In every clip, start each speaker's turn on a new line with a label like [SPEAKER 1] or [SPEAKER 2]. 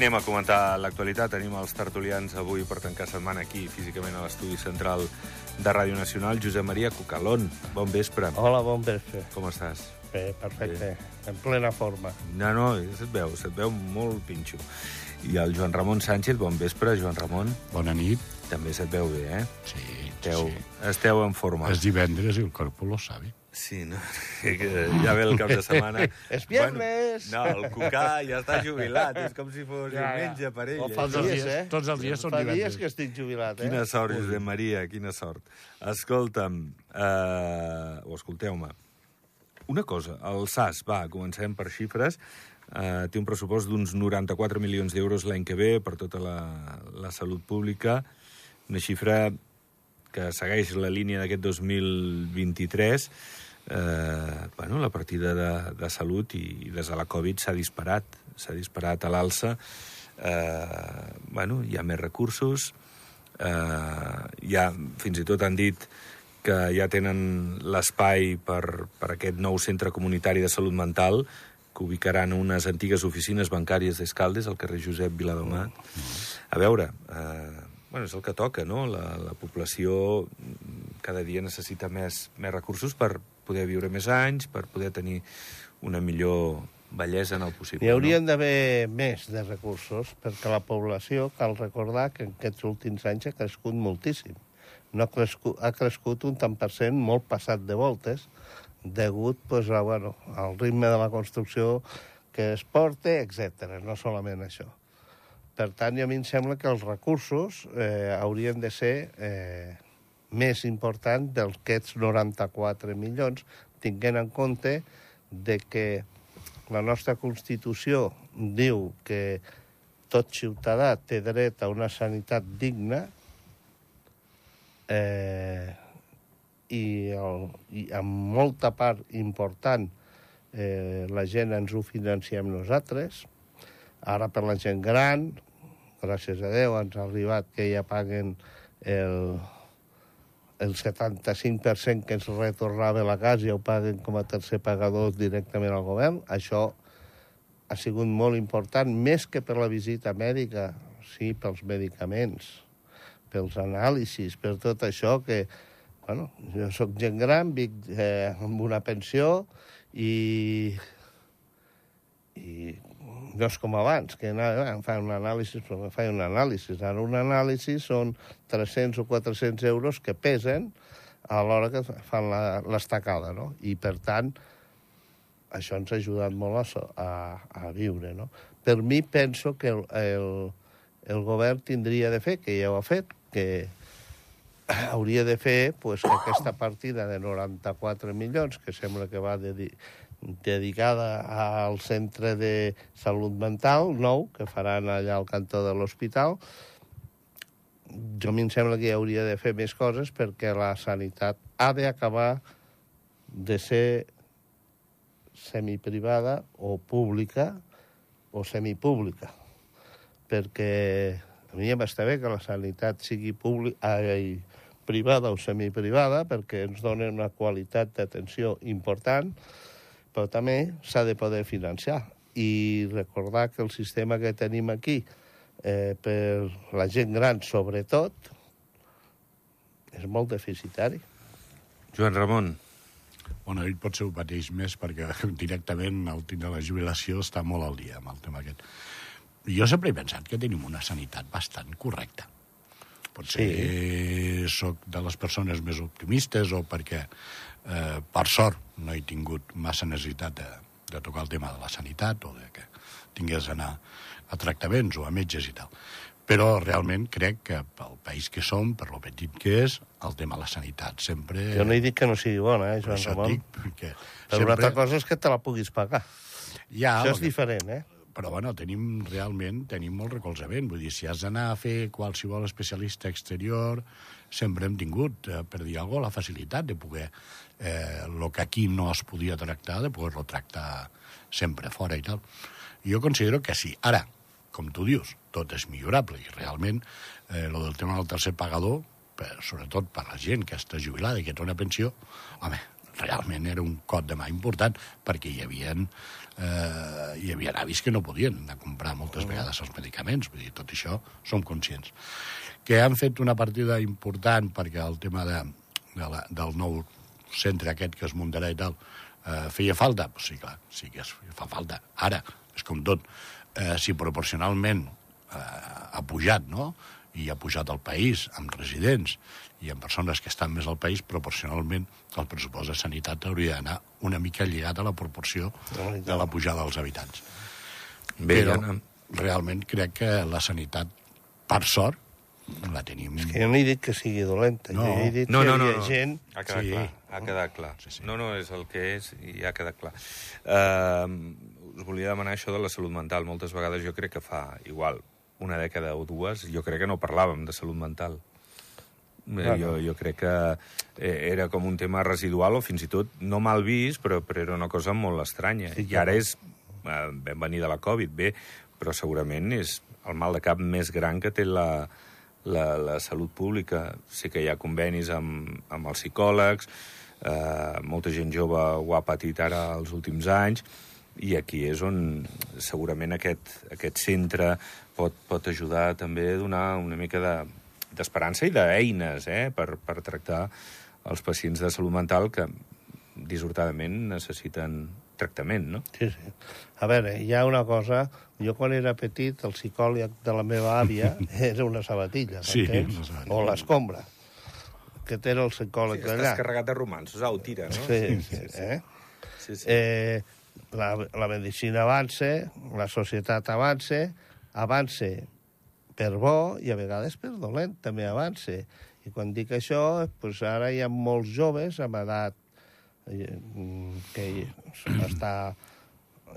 [SPEAKER 1] Anem a comentar l'actualitat. Tenim els tertulians avui per tancar setmana aquí, físicament a l'estudi central de Ràdio Nacional. Josep Maria Cucalón, bon vespre.
[SPEAKER 2] Hola, bon vespre.
[SPEAKER 1] Com estàs?
[SPEAKER 2] Bé, perfecte. En plena forma.
[SPEAKER 1] No, no, se't veu, se't veu molt pinxo. I el Joan Ramon Sánchez, bon vespre, Joan Ramon.
[SPEAKER 3] Bona nit.
[SPEAKER 1] També se't veu bé, eh?
[SPEAKER 3] Sí,
[SPEAKER 1] Esteu,
[SPEAKER 3] sí.
[SPEAKER 1] esteu en forma.
[SPEAKER 3] És divendres i el corpo lo sabe.
[SPEAKER 1] Sí, no? Que ja ve el cap de setmana.
[SPEAKER 2] És viernes!
[SPEAKER 1] Bueno, no, el Cucà ja està jubilat, és com si fos
[SPEAKER 2] Ja, ja.
[SPEAKER 1] diumenge per ell.
[SPEAKER 2] O fa
[SPEAKER 1] eh?
[SPEAKER 3] Tots els
[SPEAKER 2] dies,
[SPEAKER 3] dies-
[SPEAKER 2] eh?
[SPEAKER 3] tots els dies són
[SPEAKER 2] Fa
[SPEAKER 3] divendres.
[SPEAKER 2] dies que estic jubilat, eh?
[SPEAKER 1] Quina sort, Josep Maria, quina sort. Escolta'm, eh, o escolteu-me, una cosa, el SAS, va, comencem per xifres, eh, té un pressupost d'uns 94 milions d'euros l'any que ve per tota la, la salut pública, una xifra que segueix la línia d'aquest 2023, eh, bueno, la partida de, de salut i des de la Covid s'ha disparat, s'ha disparat a l'alça, eh, bueno, hi ha més recursos, eh, ja fins i tot han dit que ja tenen l'espai per, per aquest nou centre comunitari de salut mental que ubicaran unes antigues oficines bancàries d'Escaldes, al carrer Josep Viladomat. A veure, eh, bueno, és el que toca, no? La, la població mm, cada dia necessita més, més recursos per poder viure més anys, per poder tenir una millor bellesa en el possible.
[SPEAKER 2] Hi haurien d'haver més de recursos, perquè la població, cal recordar que en aquests últims anys ha crescut moltíssim. No ha, crescut, ha crescut un tant per cent molt passat de voltes, degut pues, a, bueno, al ritme de la construcció que es porta, etc. No solament això. Per tant, a mi em sembla que els recursos eh, haurien de ser eh, més importants dels aquests 94 milions, tinguent en compte de que la nostra Constitució diu que tot ciutadà té dret a una sanitat digna eh, i, el, i amb molta part important eh, la gent ens ho financiem nosaltres. Ara per la gent gran, gràcies a Déu, ens ha arribat que ja paguen el, el 75% que ens retornava la casa ja ho paguen com a tercer pagador directament al govern. Això ha sigut molt important, més que per la visita mèdica, sí, pels medicaments, pels anàlisis, per tot això que... Bueno, jo sóc gent gran, vic eh, amb una pensió i, i no és com abans, que em fan un anàlisi, però em fan un anàlisi. Ara un anàlisi són 300 o 400 euros que pesen a l'hora que fan l'estacada, no? I, per tant, això ens ha ajudat molt a, a, a viure, no? Per mi, penso que el, el, el govern tindria de fer, que ja ho ha fet, que hauria de fer pues, que aquesta partida de 94 milions, que sembla que va dedi dedicada al centre de salut mental nou, que faran allà al cantó de l'hospital, jo a mi em sembla que hi hauria de fer més coses perquè la sanitat ha d'acabar de ser semiprivada o pública o semipública perquè a mi ja m'està bé que la sanitat sigui pública, ai, privada o semiprivada perquè ens dona una qualitat d'atenció important, però també s'ha de poder financiar. I recordar que el sistema que tenim aquí, eh, per la gent gran sobretot, és molt deficitari.
[SPEAKER 1] Joan Ramon,
[SPEAKER 3] Bueno, ell pot ser ho mateix més perquè directament el tindre la jubilació està molt al dia amb el tema aquest. Jo sempre he pensat que tenim una sanitat bastant correcta. Potser sí. Sóc de les persones més optimistes o perquè, eh, per sort, no he tingut massa necessitat de, de tocar el tema de la sanitat o de que tingués d'anar a tractaments o a metges i tal. Però realment crec que pel país que som, per lo petit que és, el tema de la sanitat sempre...
[SPEAKER 2] Jo no he dit que no sigui bona, eh, Joan Ramon.
[SPEAKER 3] dic que
[SPEAKER 2] Però una altra cosa és que te la puguis pagar.
[SPEAKER 3] Ja,
[SPEAKER 2] Això és
[SPEAKER 3] que-
[SPEAKER 2] diferent, eh?
[SPEAKER 3] Però bueno, tenim realment tenim molt recolzament. Vull dir, si has d'anar a fer qualsevol especialista exterior, sempre hem tingut, eh, per dir alguna cosa, la facilitat de poder eh, que aquí no es podia tractar, de poder-lo tractar sempre fora i tal. Jo considero que sí. Ara, com tu dius, tot és millorable i realment eh, lo del tema del tercer pagador, per, sobretot per la gent que està jubilada i que té una pensió, home, realment era un cot de mà important, perquè hi havia, eh, hi havia avis que no podien anar a comprar moltes vegades els medicaments, vull dir, tot això som conscients. Que han fet una partida important perquè el tema de, de la, del nou centre aquest que es muntarà i tal, eh, feia falta? Pues sí, clar, sí que es fa falta. Ara, és com tot, eh, si proporcionalment eh, ha pujat, no?, i ha pujat al país amb residents i amb persones que estan més al país, proporcionalment el pressupost de sanitat hauria d'anar una mica lligat a la proporció de la pujada dels habitants.
[SPEAKER 1] Bé,
[SPEAKER 3] Però
[SPEAKER 1] ja,
[SPEAKER 3] realment crec que la sanitat, per sort, la tenim...
[SPEAKER 2] Que jo no he dit que sigui dolenta,
[SPEAKER 3] No.
[SPEAKER 2] jo he dit
[SPEAKER 1] No,
[SPEAKER 2] que
[SPEAKER 1] no, no,
[SPEAKER 2] hi ha
[SPEAKER 1] no.
[SPEAKER 2] gent...
[SPEAKER 1] Ha quedat
[SPEAKER 3] Sí.
[SPEAKER 1] clar, ha quedat clar.
[SPEAKER 3] Sí, sí.
[SPEAKER 1] No, no, és el que és i ha quedat clar. Uh, us volia demanar això de la salut mental. Moltes vegades jo crec que fa igual una dècada o dues, jo crec que no parlàvem de salut mental. Eh,
[SPEAKER 2] Clar,
[SPEAKER 1] jo, jo crec que eh, era com un tema residual o fins i tot no mal vist, però, però era una cosa molt estranya.
[SPEAKER 2] Sí,
[SPEAKER 1] I ara és... Eh, vam venir de la Covid, bé, però segurament és el mal de cap més gran que té la, la, la salut pública. Sé que hi ha convenis amb, amb els psicòlegs, eh, molta gent jove ho ha patit ara els últims anys, i aquí és on segurament aquest, aquest centre pot, pot ajudar també a donar una mica de d'esperança i d'eines eh, per, per tractar els pacients de salut mental que dissortadament necessiten tractament, no?
[SPEAKER 2] Sí, sí. A veure, hi ha una cosa... Jo, quan era petit, el psicòleg de la meva àvia era una sabatilla,
[SPEAKER 3] Sí,
[SPEAKER 2] m'entens?
[SPEAKER 3] una sabatilla.
[SPEAKER 2] O l'escombra. Aquest era el psicòleg d'allà.
[SPEAKER 1] Estàs carregat de romansos. Au, tira, no?
[SPEAKER 2] Sí, sí, eh?
[SPEAKER 1] sí, sí.
[SPEAKER 2] Eh, la, la medicina avança, la societat avança, avança per bo i a vegades per dolent també avança. I quan dic això, pues ara hi ha molts joves amb edat eh, que està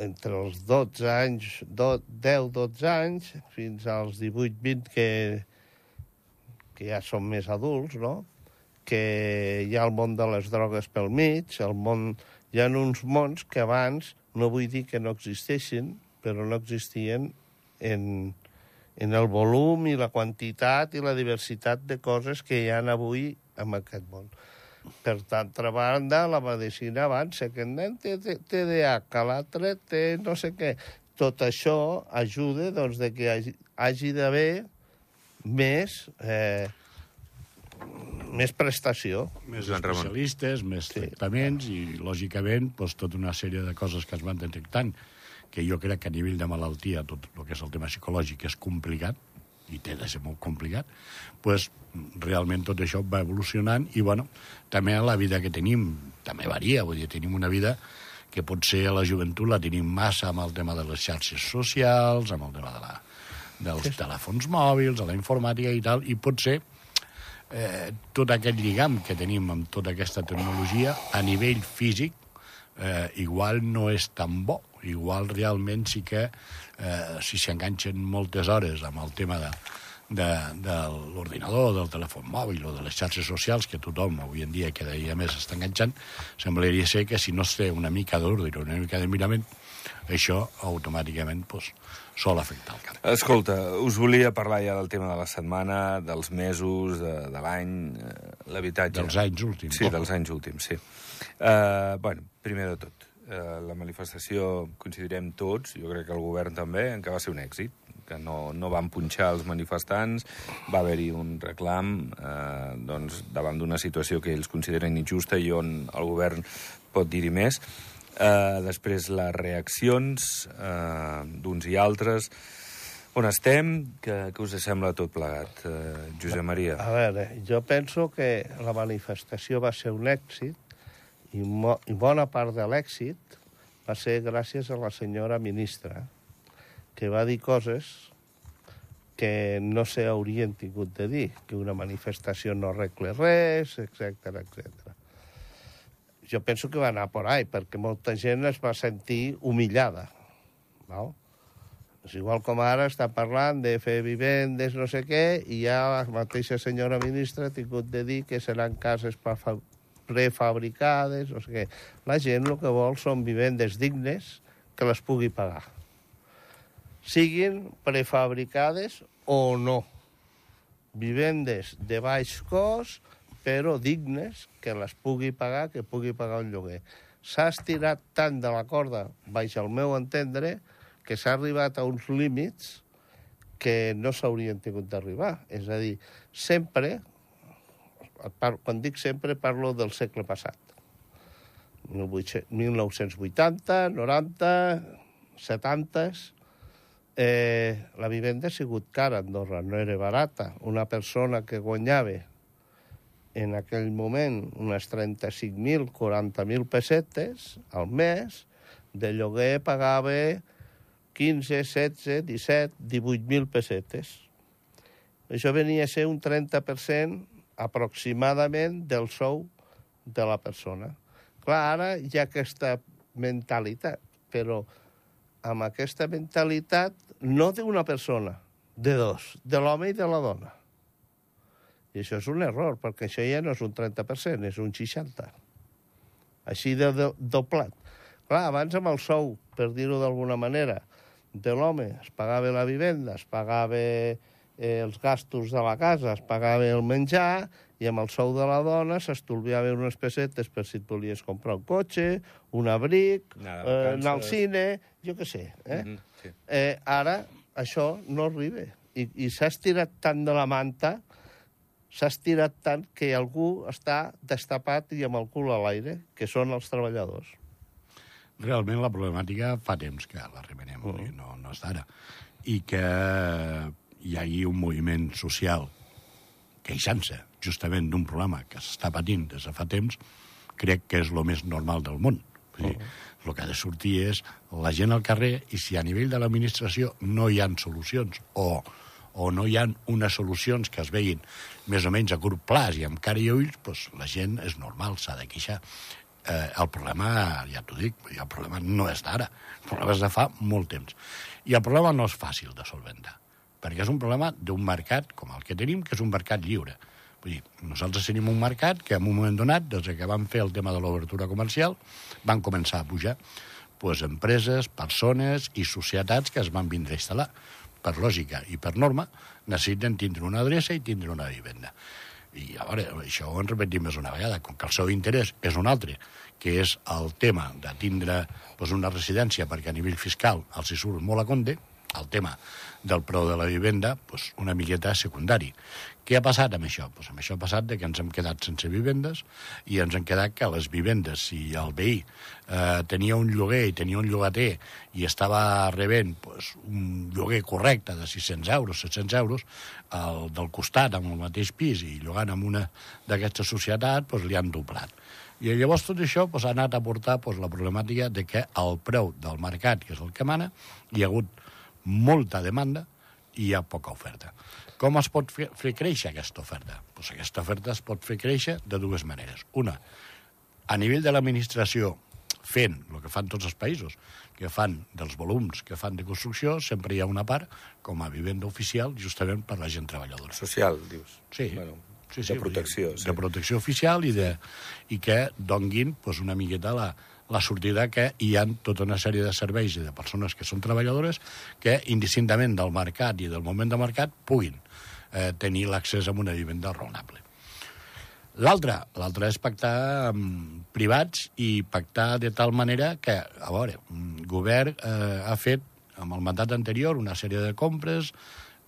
[SPEAKER 2] entre els 12 anys, 10-12 anys, fins als 18-20 que, que ja són més adults, no? que hi ha el món de les drogues pel mig, el món... hi ha uns mons que abans, no vull dir que no existeixin, però no existien en, en el volum i la quantitat i la diversitat de coses que hi han avui en aquest món. Per d'altra banda, la medicina avança, que nen té té TDAH, l'altre té no sé què. Tot això ajuda doncs, de que hagi, hagi d'haver més, eh, més prestació.
[SPEAKER 3] més especialistes, més
[SPEAKER 2] Sí.
[SPEAKER 3] tractaments i, lògicament, doncs, tota una sèrie de coses que es van detectant, que jo crec que a nivell de malaltia tot el que és el tema psicològic és complicat, i té de ser molt complicat, doncs realment tot això va evolucionant i, bueno, també la vida que tenim també varia, vull dir, tenim una vida que potser a la joventut la tenim massa amb el tema de les xarxes socials, amb el tema de la, dels telèfons mòbils, de la informàtica i tal, i potser eh, tot aquest lligam que tenim amb tota aquesta tecnologia a nivell físic eh, igual no és tan bo. Igual realment sí que eh, si s'enganxen moltes hores amb el tema de, de, de l'ordinador, del telèfon mòbil o de les xarxes socials, que tothom avui en dia cada dia més està enganxant, semblaria ser que si no es té una mica d'ordre, una mica de mirament, això automàticament pues, sol afectar el cap.
[SPEAKER 1] Escolta, us volia parlar ja del tema de la setmana, dels mesos, de, de l'any, eh, l'habitatge.
[SPEAKER 3] Dels anys últims.
[SPEAKER 1] Sí, dels anys últims, sí. Uh, bueno, primer de tot, uh, la manifestació, considerem tots, jo crec que el govern també, en que va ser un èxit, que no, no van punxar els manifestants, va haver-hi un reclam eh, doncs, davant d'una situació que ells consideren injusta i on el govern pot dir-hi més. Eh, després les reaccions eh, d'uns i altres. On estem? Què, què us sembla tot plegat, eh, Josep Maria?
[SPEAKER 2] A veure, jo penso que la manifestació va ser un èxit i, mo i bona part de l'èxit va ser gràcies a la senyora ministra, que va dir coses que no s'haurien tingut de dir, que una manifestació no arregla res, etc etc. Jo penso que va anar por ahí, perquè molta gent es va sentir humillada. No? És igual com ara està parlant de fer vivendes, no sé què, i ja la mateixa senyora ministra ha tingut de dir que seran cases prefa- prefabricades, no sé què. La gent el que vol són vivendes dignes que les pugui pagar. Siguin prefabricades o no. Vivendes de baix cost però dignes, que les pugui pagar, que pugui pagar un lloguer. S'ha estirat tant de la corda, baix al meu entendre, que s'ha arribat a uns límits que no s'haurien tingut d'arribar. És a dir, sempre, quan dic sempre, parlo del segle passat. 1980, 90, 70... Eh, la vivenda ha sigut cara a Andorra, no era barata. Una persona que guanyava en aquell moment unes 35.000, 40.000 pessetes al mes, de lloguer pagava 15, 16, 17, 18.000 pessetes. Això venia a ser un 30% aproximadament del sou de la persona. Clar, ara hi ha aquesta mentalitat, però amb aquesta mentalitat no d'una persona, de dos, de l'home i de la dona. I això és un error, perquè això ja no és un 30%, és un 60%. Així de, de doblat. Clar, abans amb el sou, per dir-ho d'alguna manera, de l'home es pagava la vivenda, es pagava eh, els gastos de la casa, es pagava el menjar, i amb el sou de la dona s'estolviava unes pessetes per si et volies comprar un cotxe, un abric,
[SPEAKER 1] Anar
[SPEAKER 2] eh, anar al cine, jo què sé. Eh?
[SPEAKER 1] Mhm, sí.
[SPEAKER 2] eh, ara això no arriba. I, i s'ha estirat tant de la manta, s'ha estirat tant que algú està destapat i amb el cul a l'aire, que són els treballadors.
[SPEAKER 3] Realment la problemàtica fa temps que la remenem, uh. no, no és d'ara. I que hi hagi un moviment social queixant-se justament d'un problema que s'està patint des de fa temps, crec que és el més normal del món. Vull dir, el que ha de sortir és la gent al carrer i si a nivell de l'administració no hi han solucions o, o no hi han unes solucions que es veguin més o menys a curt plaç i amb cara i ulls, doncs la gent és normal, s'ha de queixar. Eh, el problema, ja t'ho dic, el problema no és d'ara, el problema és de fa molt temps. I el problema no és fàcil de solventar, perquè és un problema d'un mercat com el que tenim, que és un mercat lliure. Vull dir, nosaltres tenim un mercat que en un moment donat, des que vam fer el tema de l'obertura comercial, van començar a pujar pues, empreses, persones i societats que es van vindre a instal·lar. Per lògica i per norma, necessiten tindre una adreça i tindre una vivenda. I a veure, això ho hem repetit més una vegada, com que el seu interès és un altre, que és el tema de tindre pues, una residència perquè a nivell fiscal els hi surt molt a compte, el tema del preu de la vivenda, pues, una miqueta secundari. Què ha passat amb això? Pues amb això ha passat que ens hem quedat sense vivendes i ens hem quedat que les vivendes, si el veí eh, tenia un lloguer i tenia un llogater i estava rebent pues, un lloguer correcte de 600 euros, 700 euros, el del costat amb el mateix pis i llogant amb una d'aquestes societats, pues, li han doblat. I llavors tot això pues, ha anat a portar pues, la problemàtica de que el preu del mercat, que és el que mana, hi ha hagut molta demanda i hi ha poca oferta. Com es pot fer, fer créixer aquesta oferta? Pues aquesta oferta es pot fer créixer de dues maneres. Una, a nivell de l'administració, fent el que fan tots els països, que fan dels volums que fan de construcció, sempre hi ha una part com a vivenda oficial justament per la gent treballadora.
[SPEAKER 1] Social, dius.
[SPEAKER 3] Sí,
[SPEAKER 1] Bueno,
[SPEAKER 3] sí, sí,
[SPEAKER 1] de protecció,
[SPEAKER 3] dir,
[SPEAKER 1] sí.
[SPEAKER 3] De protecció oficial i, de, i que donguin pues, una miqueta la, la sortida que hi ha tota una sèrie de serveis i de persones que són treballadores que, indistintament del mercat i del moment de mercat, puguin eh, tenir l'accés a una vivenda raonable. L'altre, l'altre és pactar amb privats i pactar de tal manera que, a veure, el govern eh, ha fet, amb el mandat anterior, una sèrie de compres,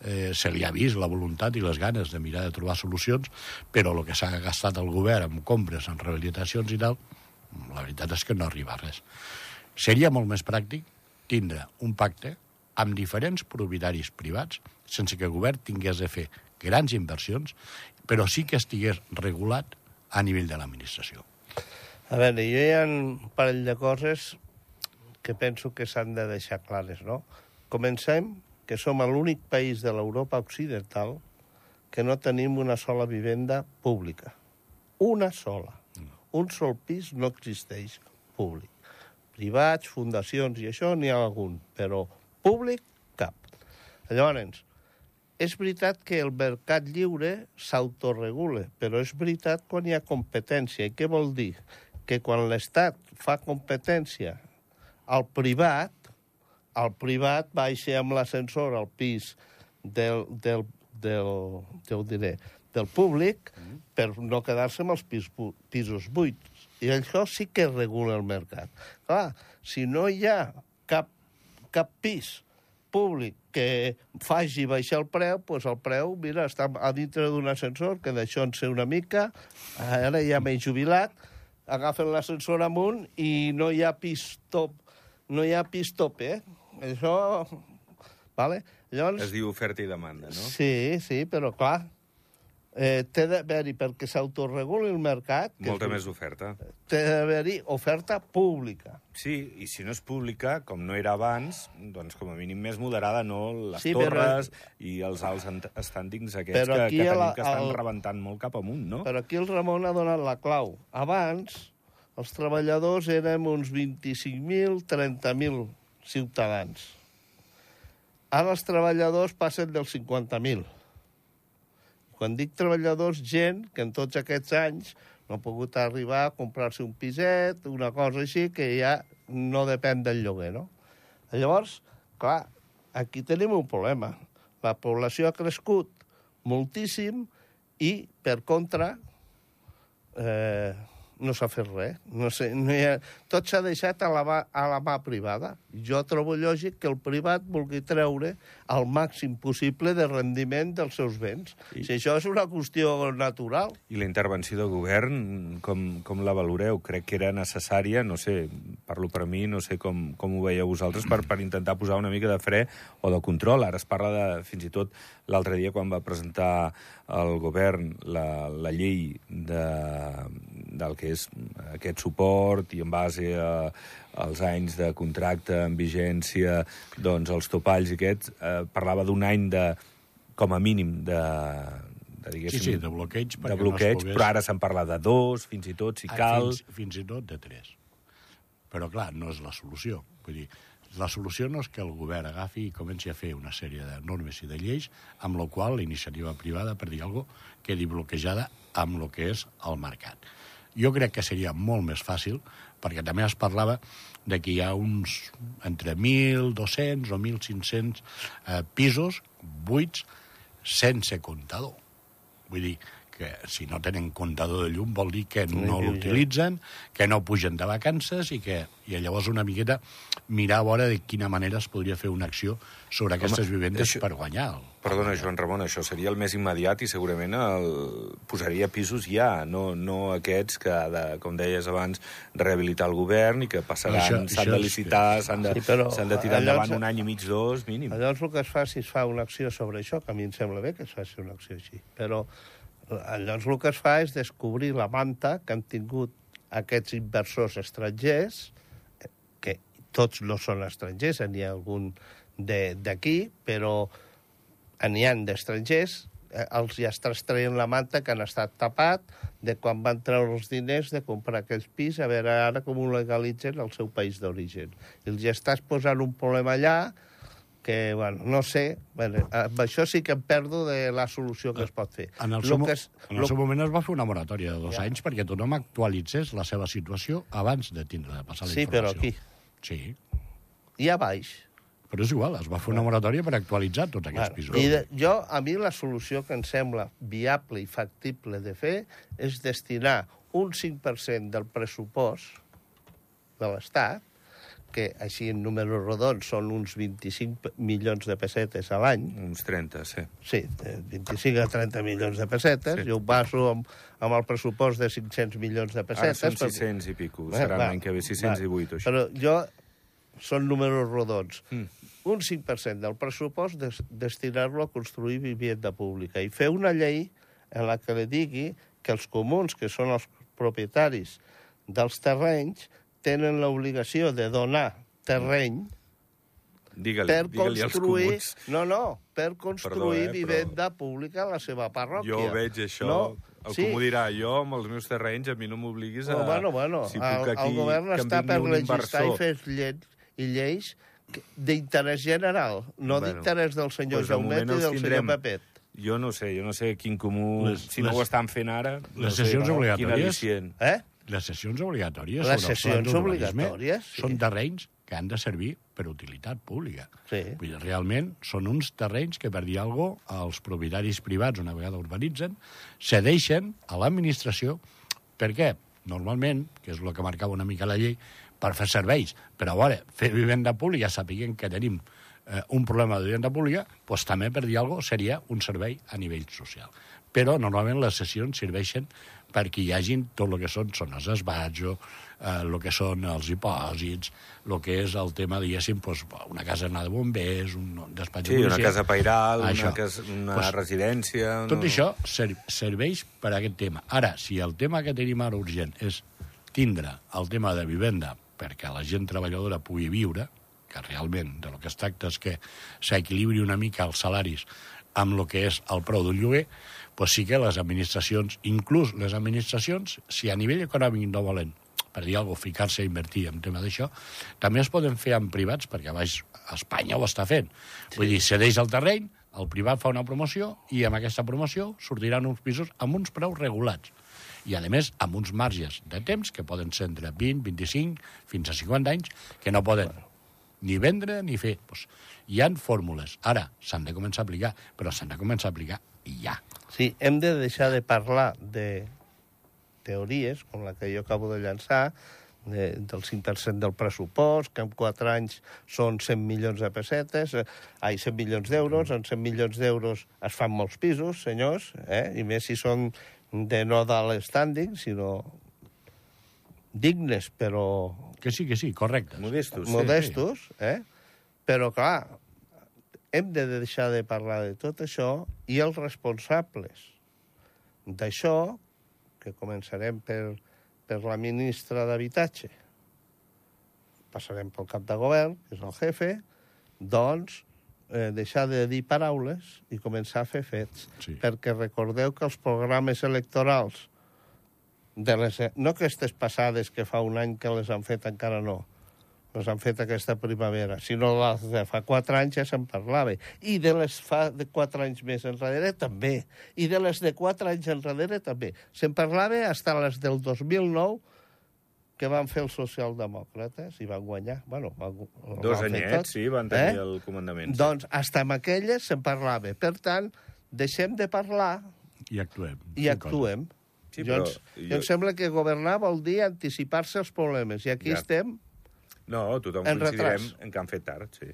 [SPEAKER 3] eh, se li ha vist la voluntat i les ganes de mirar de trobar solucions, però el que s'ha gastat el govern amb compres, en rehabilitacions i tal, la veritat és que no arriba a res. Seria molt més pràctic tindre un pacte amb diferents propietaris privats sense que el govern tingués de fer grans inversions, però sí que estigués regulat a nivell de l'administració.
[SPEAKER 2] A veure, jo hi ha un parell de coses que penso que s'han de deixar clares, no? Comencem que som l'únic país de l'Europa occidental que no tenim una sola vivenda pública. Una sola. Un sol pis no existeix públic. Privats, fundacions i això n'hi ha algun, però públic, cap. Llavors, és veritat que el mercat lliure s'autoregula, però és veritat quan hi ha competència. I què vol dir? Que quan l'Estat fa competència al privat, el privat baixa amb l'ascensor al pis del, del, del, ja ho diré, del públic per no quedar-se amb els pis, pisos buits. I això sí que regula el mercat. Clar, si no hi ha cap, cap pis públic que faci baixar el preu, doncs el preu, mira, està a dintre d'un ascensor, que d'això en sé una mica, ara ja m'he jubilat, agafen l'ascensor amunt i no hi ha pis top, no hi ha pis tope, eh? Això... Vale? Llavors,
[SPEAKER 1] Es diu oferta i demanda, no?
[SPEAKER 2] Sí, sí, però clar, eh, té d'haver-hi, perquè s'autoreguli el mercat, que
[SPEAKER 1] Molta
[SPEAKER 2] és-
[SPEAKER 1] més oferta.
[SPEAKER 2] té d'haver-hi oferta pública.
[SPEAKER 1] Sí, i si no és pública, com no era abans, doncs com a mínim més moderada, no les
[SPEAKER 2] Sí,
[SPEAKER 1] sí,
[SPEAKER 2] però-
[SPEAKER 1] torres i els alts estàndings aquests
[SPEAKER 2] Però
[SPEAKER 1] que,
[SPEAKER 2] aquí
[SPEAKER 1] que tenim
[SPEAKER 2] la-
[SPEAKER 1] que estan
[SPEAKER 2] al-
[SPEAKER 1] rebentant molt cap amunt, no?
[SPEAKER 2] Però aquí el Ramon ha donat la clau. Abans, els treballadors érem uns 25.000, 30.000 ciutadans. Ara els treballadors passen dels 50.000. Quan dic treballadors, gent que en tots aquests anys no ha pogut arribar a comprar-se un piset, una cosa així, que ja no depèn del lloguer, no? Llavors, clar, aquí tenim un problema. La població ha crescut moltíssim i, per contra, eh, no s'ha fet res. No sé, no hi ha... Tot s'ha deixat a la, mà, a la mà privada. Jo trobo lògic que el privat vulgui treure el màxim possible de rendiment dels seus béns.
[SPEAKER 1] I-
[SPEAKER 2] Si això és una qüestió natural,
[SPEAKER 1] I la intervenció del govern, com, com la valoreu? Crec que era necessària, no sé, parlo per mi, no sé com, com ho veieu vosaltres, per, per intentar posar una mica de fre o de control. Ara es parla de, fins i tot, l'altre dia quan va presentar el govern la, la llei de, del que és aquest suport i en base a, als anys de contracte en vigència, doncs els topalls i aquests, eh, parlava d'un any de, com a mínim, de, de
[SPEAKER 3] Sí, sí, de bloqueig.
[SPEAKER 1] de bloqueig,
[SPEAKER 3] no pogués...
[SPEAKER 1] però ara se'n parla de dos, fins i tot, si
[SPEAKER 3] Ah,
[SPEAKER 1] cal...
[SPEAKER 3] Fins, fins i tot de tres. Però, clar, no és la solució. Vull dir, la solució no és que el govern agafi i comenci a fer una sèrie de normes i de lleis amb la qual la iniciativa privada, per dir alguna cosa, quedi bloquejada amb el que és el mercat. Jo crec que seria molt més fàcil, perquè també es parlava de que hi ha uns entre 1.200 o 1.500 eh, pisos buits sense comptador. Vull dir, que si no tenen comptador de llum vol dir que no l'utilitzen, que no pugen de vacances i que i llavors una miqueta mirar a veure de quina manera es podria fer una acció sobre aquestes vivendes
[SPEAKER 1] això-
[SPEAKER 3] per guanyar. El,
[SPEAKER 1] Perdona, Joan Ramon, això seria el més immediat i segurament el... posaria pisos ja, no, no aquests que, ha de, com deies abans, rehabilitar el govern i que passaran, s'han de licitar, s'han de,
[SPEAKER 2] Sí, però
[SPEAKER 1] de tirar
[SPEAKER 2] allò
[SPEAKER 1] endavant un any i mig, dos, mínim.
[SPEAKER 2] Llavors el que es fa si es fa una acció sobre això, que a mi em sembla bé que es faci una acció així, però llavors el que es fa és descobrir la manta que han tingut aquests inversors estrangers, que tots no són estrangers, n'hi ha algun d'aquí, però n'hi ha d'estrangers, eh, els ja estàs traient la manta que han estat tapat de quan van treure els diners de comprar aquells pis, a veure ara com ho legalitzen al seu país d'origen. I els ja estàs posant un problema allà que, bueno, no sé, bueno, amb això sí que em perdo de la solució que es pot fer.
[SPEAKER 3] En el, seu,
[SPEAKER 2] que és-
[SPEAKER 3] en el
[SPEAKER 2] lo-
[SPEAKER 3] seu moment es va fer una moratòria de dos
[SPEAKER 2] Ja.
[SPEAKER 3] anys perquè tothom actualitzés la seva situació abans de tindre de passar la
[SPEAKER 2] Sí, però
[SPEAKER 3] informació.
[SPEAKER 2] aquí,
[SPEAKER 3] Sí,
[SPEAKER 2] i a baix.
[SPEAKER 3] però és igual, es va fer una moratòria per actualitzar tots aquests
[SPEAKER 2] Bueno,
[SPEAKER 3] pisos.
[SPEAKER 2] I de, jo, a mi la solució que em sembla viable i factible de fer és destinar un 5% del pressupost de l'Estat, que així en números rodons són uns 25 milions de pessetes a l'any,
[SPEAKER 1] Uns 30, sí.
[SPEAKER 2] sí, eh, 25 a 30 milions de pessetes,
[SPEAKER 1] Sí.
[SPEAKER 2] jo ho baso amb, amb el pressupost de 500 milions de
[SPEAKER 1] Ara
[SPEAKER 2] pessetes.
[SPEAKER 1] són
[SPEAKER 2] perquè-
[SPEAKER 1] 600 i pico,
[SPEAKER 2] Eh,
[SPEAKER 1] serà l'any que ve
[SPEAKER 2] va.
[SPEAKER 1] 608 o així.
[SPEAKER 2] Però jo, són números rodons.
[SPEAKER 1] Mm.
[SPEAKER 2] Un 5% del pressupost des, destinar-lo a construir vivienda pública i fer una llei en la que li digui que els comuns, que són els propietaris dels terrenys, tenen l'obligació de donar terreny
[SPEAKER 1] Digue-li,
[SPEAKER 2] per
[SPEAKER 1] digue-li als
[SPEAKER 2] construir...
[SPEAKER 1] comuns.
[SPEAKER 2] No, no, per construir
[SPEAKER 1] eh, però-
[SPEAKER 2] vivenda pública a la seva parròquia.
[SPEAKER 1] Jo veig això,
[SPEAKER 2] No,
[SPEAKER 1] el
[SPEAKER 2] sí.
[SPEAKER 1] comú dirà, jo amb els meus terrenys a mi no m'obliguis a...
[SPEAKER 2] No, bueno, bueno,
[SPEAKER 1] si
[SPEAKER 2] el,
[SPEAKER 1] puc aquí,
[SPEAKER 2] el govern està per
[SPEAKER 1] un
[SPEAKER 2] legislar i
[SPEAKER 1] inversor.
[SPEAKER 2] fer lleis, i lleis d'interès general, no
[SPEAKER 1] Bueno,
[SPEAKER 2] d'interès del senyor
[SPEAKER 1] de
[SPEAKER 2] Jaumet i del
[SPEAKER 1] tindrem.
[SPEAKER 2] senyor Pepet.
[SPEAKER 1] Jo no sé, jo no sé quin comú...
[SPEAKER 3] Les-
[SPEAKER 1] si no
[SPEAKER 3] les-
[SPEAKER 1] ho estan fent ara... no
[SPEAKER 3] les
[SPEAKER 1] sé,
[SPEAKER 3] sessions obligatòries?
[SPEAKER 2] Eh?
[SPEAKER 3] Les sessions obligatòries
[SPEAKER 2] Les sessions obligatòries, sí.
[SPEAKER 3] són terrenys que han de servir per utilitat pública.
[SPEAKER 2] Sí.
[SPEAKER 3] Vull dir, realment són uns terrenys que, per dir alguna cosa, els propietaris privats, una vegada urbanitzen, cedeixen a l'administració. Per què? Normalment, que és el que marcava una mica la llei, per fer serveis. Però, a veure, fer vivenda pública, sapiguem que tenim eh, un problema de vivenda pública, doncs també, per dir alguna cosa, seria un servei a nivell social. Però, normalment, les sessions serveixen perquè hi hagin tot el que són zones d'esbatjo, eh, el que són els dipòsits, el que és el tema, diguéssim, doncs, una casa de bombers, un despatx
[SPEAKER 1] Sí, una casa pairal,
[SPEAKER 3] Això.
[SPEAKER 1] una, casa, una
[SPEAKER 3] Pues,
[SPEAKER 1] residència...
[SPEAKER 3] tot
[SPEAKER 1] no-
[SPEAKER 3] això ser, serveix per a aquest tema. Ara, si el tema que tenim ara urgent és tindre el tema de vivenda perquè la gent treballadora pugui viure, que realment de lo que es tracta és que s'equilibri una mica els salaris amb el que és el preu del lloguer, doncs sí que les administracions, inclús les administracions, si a nivell econòmic no volen per dir alguna cosa, ficar-se a invertir en tema d'això, també es poden fer en privats, perquè a baix Espanya ho està fent. Sí. Vull dir, cedeix el terreny, el privat fa una promoció i amb aquesta promoció sortiran uns pisos amb uns preus regulats. I, a més, amb uns marges de temps que poden ser entre 20, 25, fins a 50 anys, que no poden ni vendre ni fer. Pues, hi han fórmules. Ara, s'han de començar a aplicar, però s'han de començar a aplicar ja.
[SPEAKER 2] Sí, hem de deixar de parlar de teories, com la que jo acabo de llançar, de, del 5% del pressupost, que en 4 anys són 100 milions de pessetes, eh, ai, 100 milions d'euros, en 100 milions d'euros es fan molts pisos, senyors, eh? i més si són de no dalt standing, sinó dignes, però
[SPEAKER 3] Que sí, que sí, correcte.
[SPEAKER 1] Modestos, sí.
[SPEAKER 2] modestos, eh? Però, clar, hem de deixar de parlar de tot això i els responsables d'això, que començarem per, per la ministra d'Habitatge, passarem pel cap de govern, que és el jefe, doncs eh, deixar de dir paraules i començar a fer fets.
[SPEAKER 3] Sí.
[SPEAKER 2] Perquè recordeu que els programes electorals de les, no aquestes passades que fa un any que les han fet encara no, les han fet aquesta primavera, sinó les de fa quatre anys ja se'n parlava. I de les fa de quatre anys més enrere també. I de les de quatre anys enrere també. Se'n parlava fins a les del 2009 que van fer els socialdemòcrates i van guanyar. Bueno, van,
[SPEAKER 1] Dos
[SPEAKER 2] van fer
[SPEAKER 1] anyets,
[SPEAKER 2] tot.
[SPEAKER 1] sí, van tenir el comandament. sí.
[SPEAKER 2] Doncs, fins amb aquelles se'n parlava. Per tant, deixem de parlar
[SPEAKER 3] I actuem.
[SPEAKER 2] i actuem.
[SPEAKER 1] Sí,
[SPEAKER 2] jo,
[SPEAKER 1] però
[SPEAKER 2] ens,
[SPEAKER 1] jo-
[SPEAKER 2] jo... em sembla que governar vol dir anticipar-se als problemes. I aquí
[SPEAKER 1] Ja.
[SPEAKER 2] estem
[SPEAKER 1] No, tothom
[SPEAKER 2] En
[SPEAKER 1] coincidirem
[SPEAKER 2] retras.
[SPEAKER 1] en que han fet tard, sí.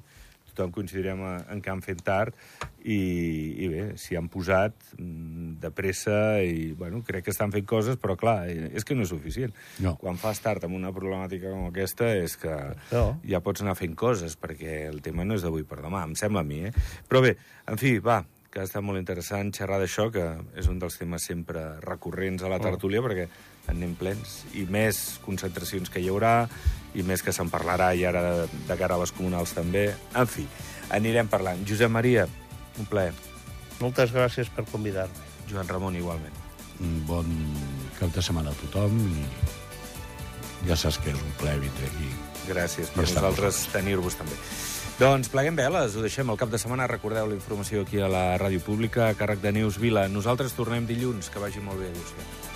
[SPEAKER 1] Tothom coincidirem a- en que han fet tard i, i bé, s'hi han posat mm, de pressa i, bueno, crec que estan fent coses, però clar, eh, és que no és suficient.
[SPEAKER 3] No.
[SPEAKER 1] Quan fas tard amb una problemàtica com aquesta és que
[SPEAKER 2] No.
[SPEAKER 1] ja pots anar fent coses, perquè el tema no és d'avui per demà, em sembla a mi, eh? Però bé, en fi, va, que ha estat molt interessant xerrar d'això, que és un dels temes sempre recurrents a la tertúlia, perquè en anem plens, i més concentracions que hi haurà, i més que se'n parlarà i ara de, de cara a les comunals també. En fi, anirem parlant. Josep Maria, un plaer.
[SPEAKER 2] Moltes gràcies per convidar-me.
[SPEAKER 1] Joan Ramon, igualment.
[SPEAKER 3] Un bon cap de setmana a tothom i ja saps que és un plaer vindre aquí.
[SPEAKER 1] Gràcies per nosaltres tenir-vos també. Doncs pleguem veles, ho deixem al cap de setmana. Recordeu la informació aquí a la Ràdio Pública, a càrrec de Neus Vila. Nosaltres tornem dilluns. Que vagi molt bé, adéu